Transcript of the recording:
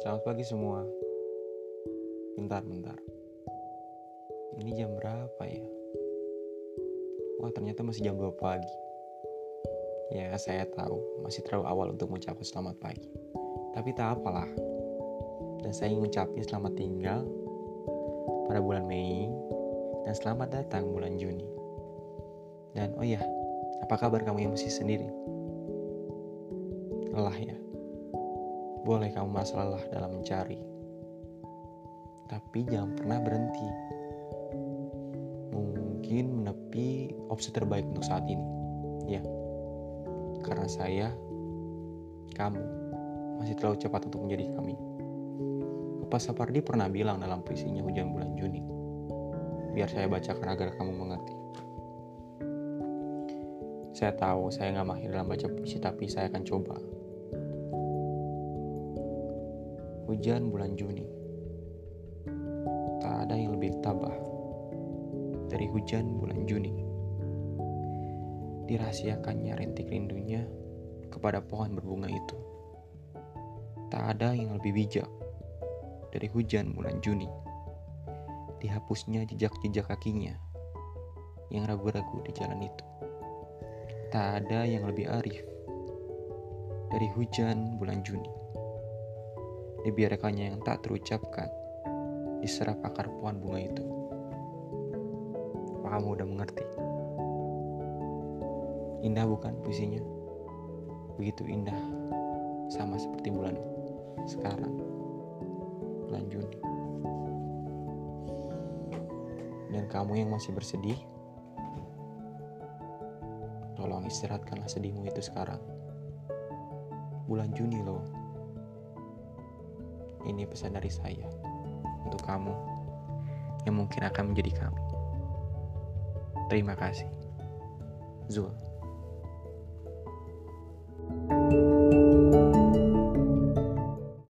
Selamat pagi semua. Bentar, bentar. Ini jam berapa ya? Wah, ternyata masih jam 2 pagi. Ya, saya tahu masih terlalu awal untuk mengucapkan selamat pagi. Tapi tak apalah. Dan saya ingin mengucapkan selamat tinggal pada bulan Mei dan selamat datang bulan Juni. Dan oh ya, apa kabar kamu yang masih sendiri? Lelah ya? Boleh kamu merasa lelah dalam mencari, tapi jangan pernah berhenti. Mungkin menepi opsi terbaik untuk saat ini. Ya, karena saya, kamu masih terlalu cepat untuk menjadi kami. Bapak Sapardi pernah bilang dalam puisinya Hujan Bulan Juni. Biar saya bacakan agar kamu mengerti. Saya tahu saya nggak mahir dalam baca puisi, tapi saya akan coba. Hujan bulan Juni. Tak ada yang lebih tabah dari hujan bulan Juni. Dirahasiakannya rintik rindunya kepada pohon berbunga itu. Tak ada yang lebih bijak dari hujan bulan Juni. Dihapusnya jejak-jejak kakinya yang ragu-ragu di jalan itu. Tak ada yang lebih arif dari hujan bulan Juni dibiarkannya yang tak terucapkan diserap akar pohon bunga itu. Apa kamu udah mengerti? Indah bukan puisinya? Begitu indah, sama seperti bulan sekarang, bulan Juni. Dan kamu yang masih bersedih, tolong istirahatkanlah sedihmu itu sekarang. Bulan Juni loh. Ini pesan dari saya untuk kamu yang mungkin akan menjadi kami. Terima kasih. Zul.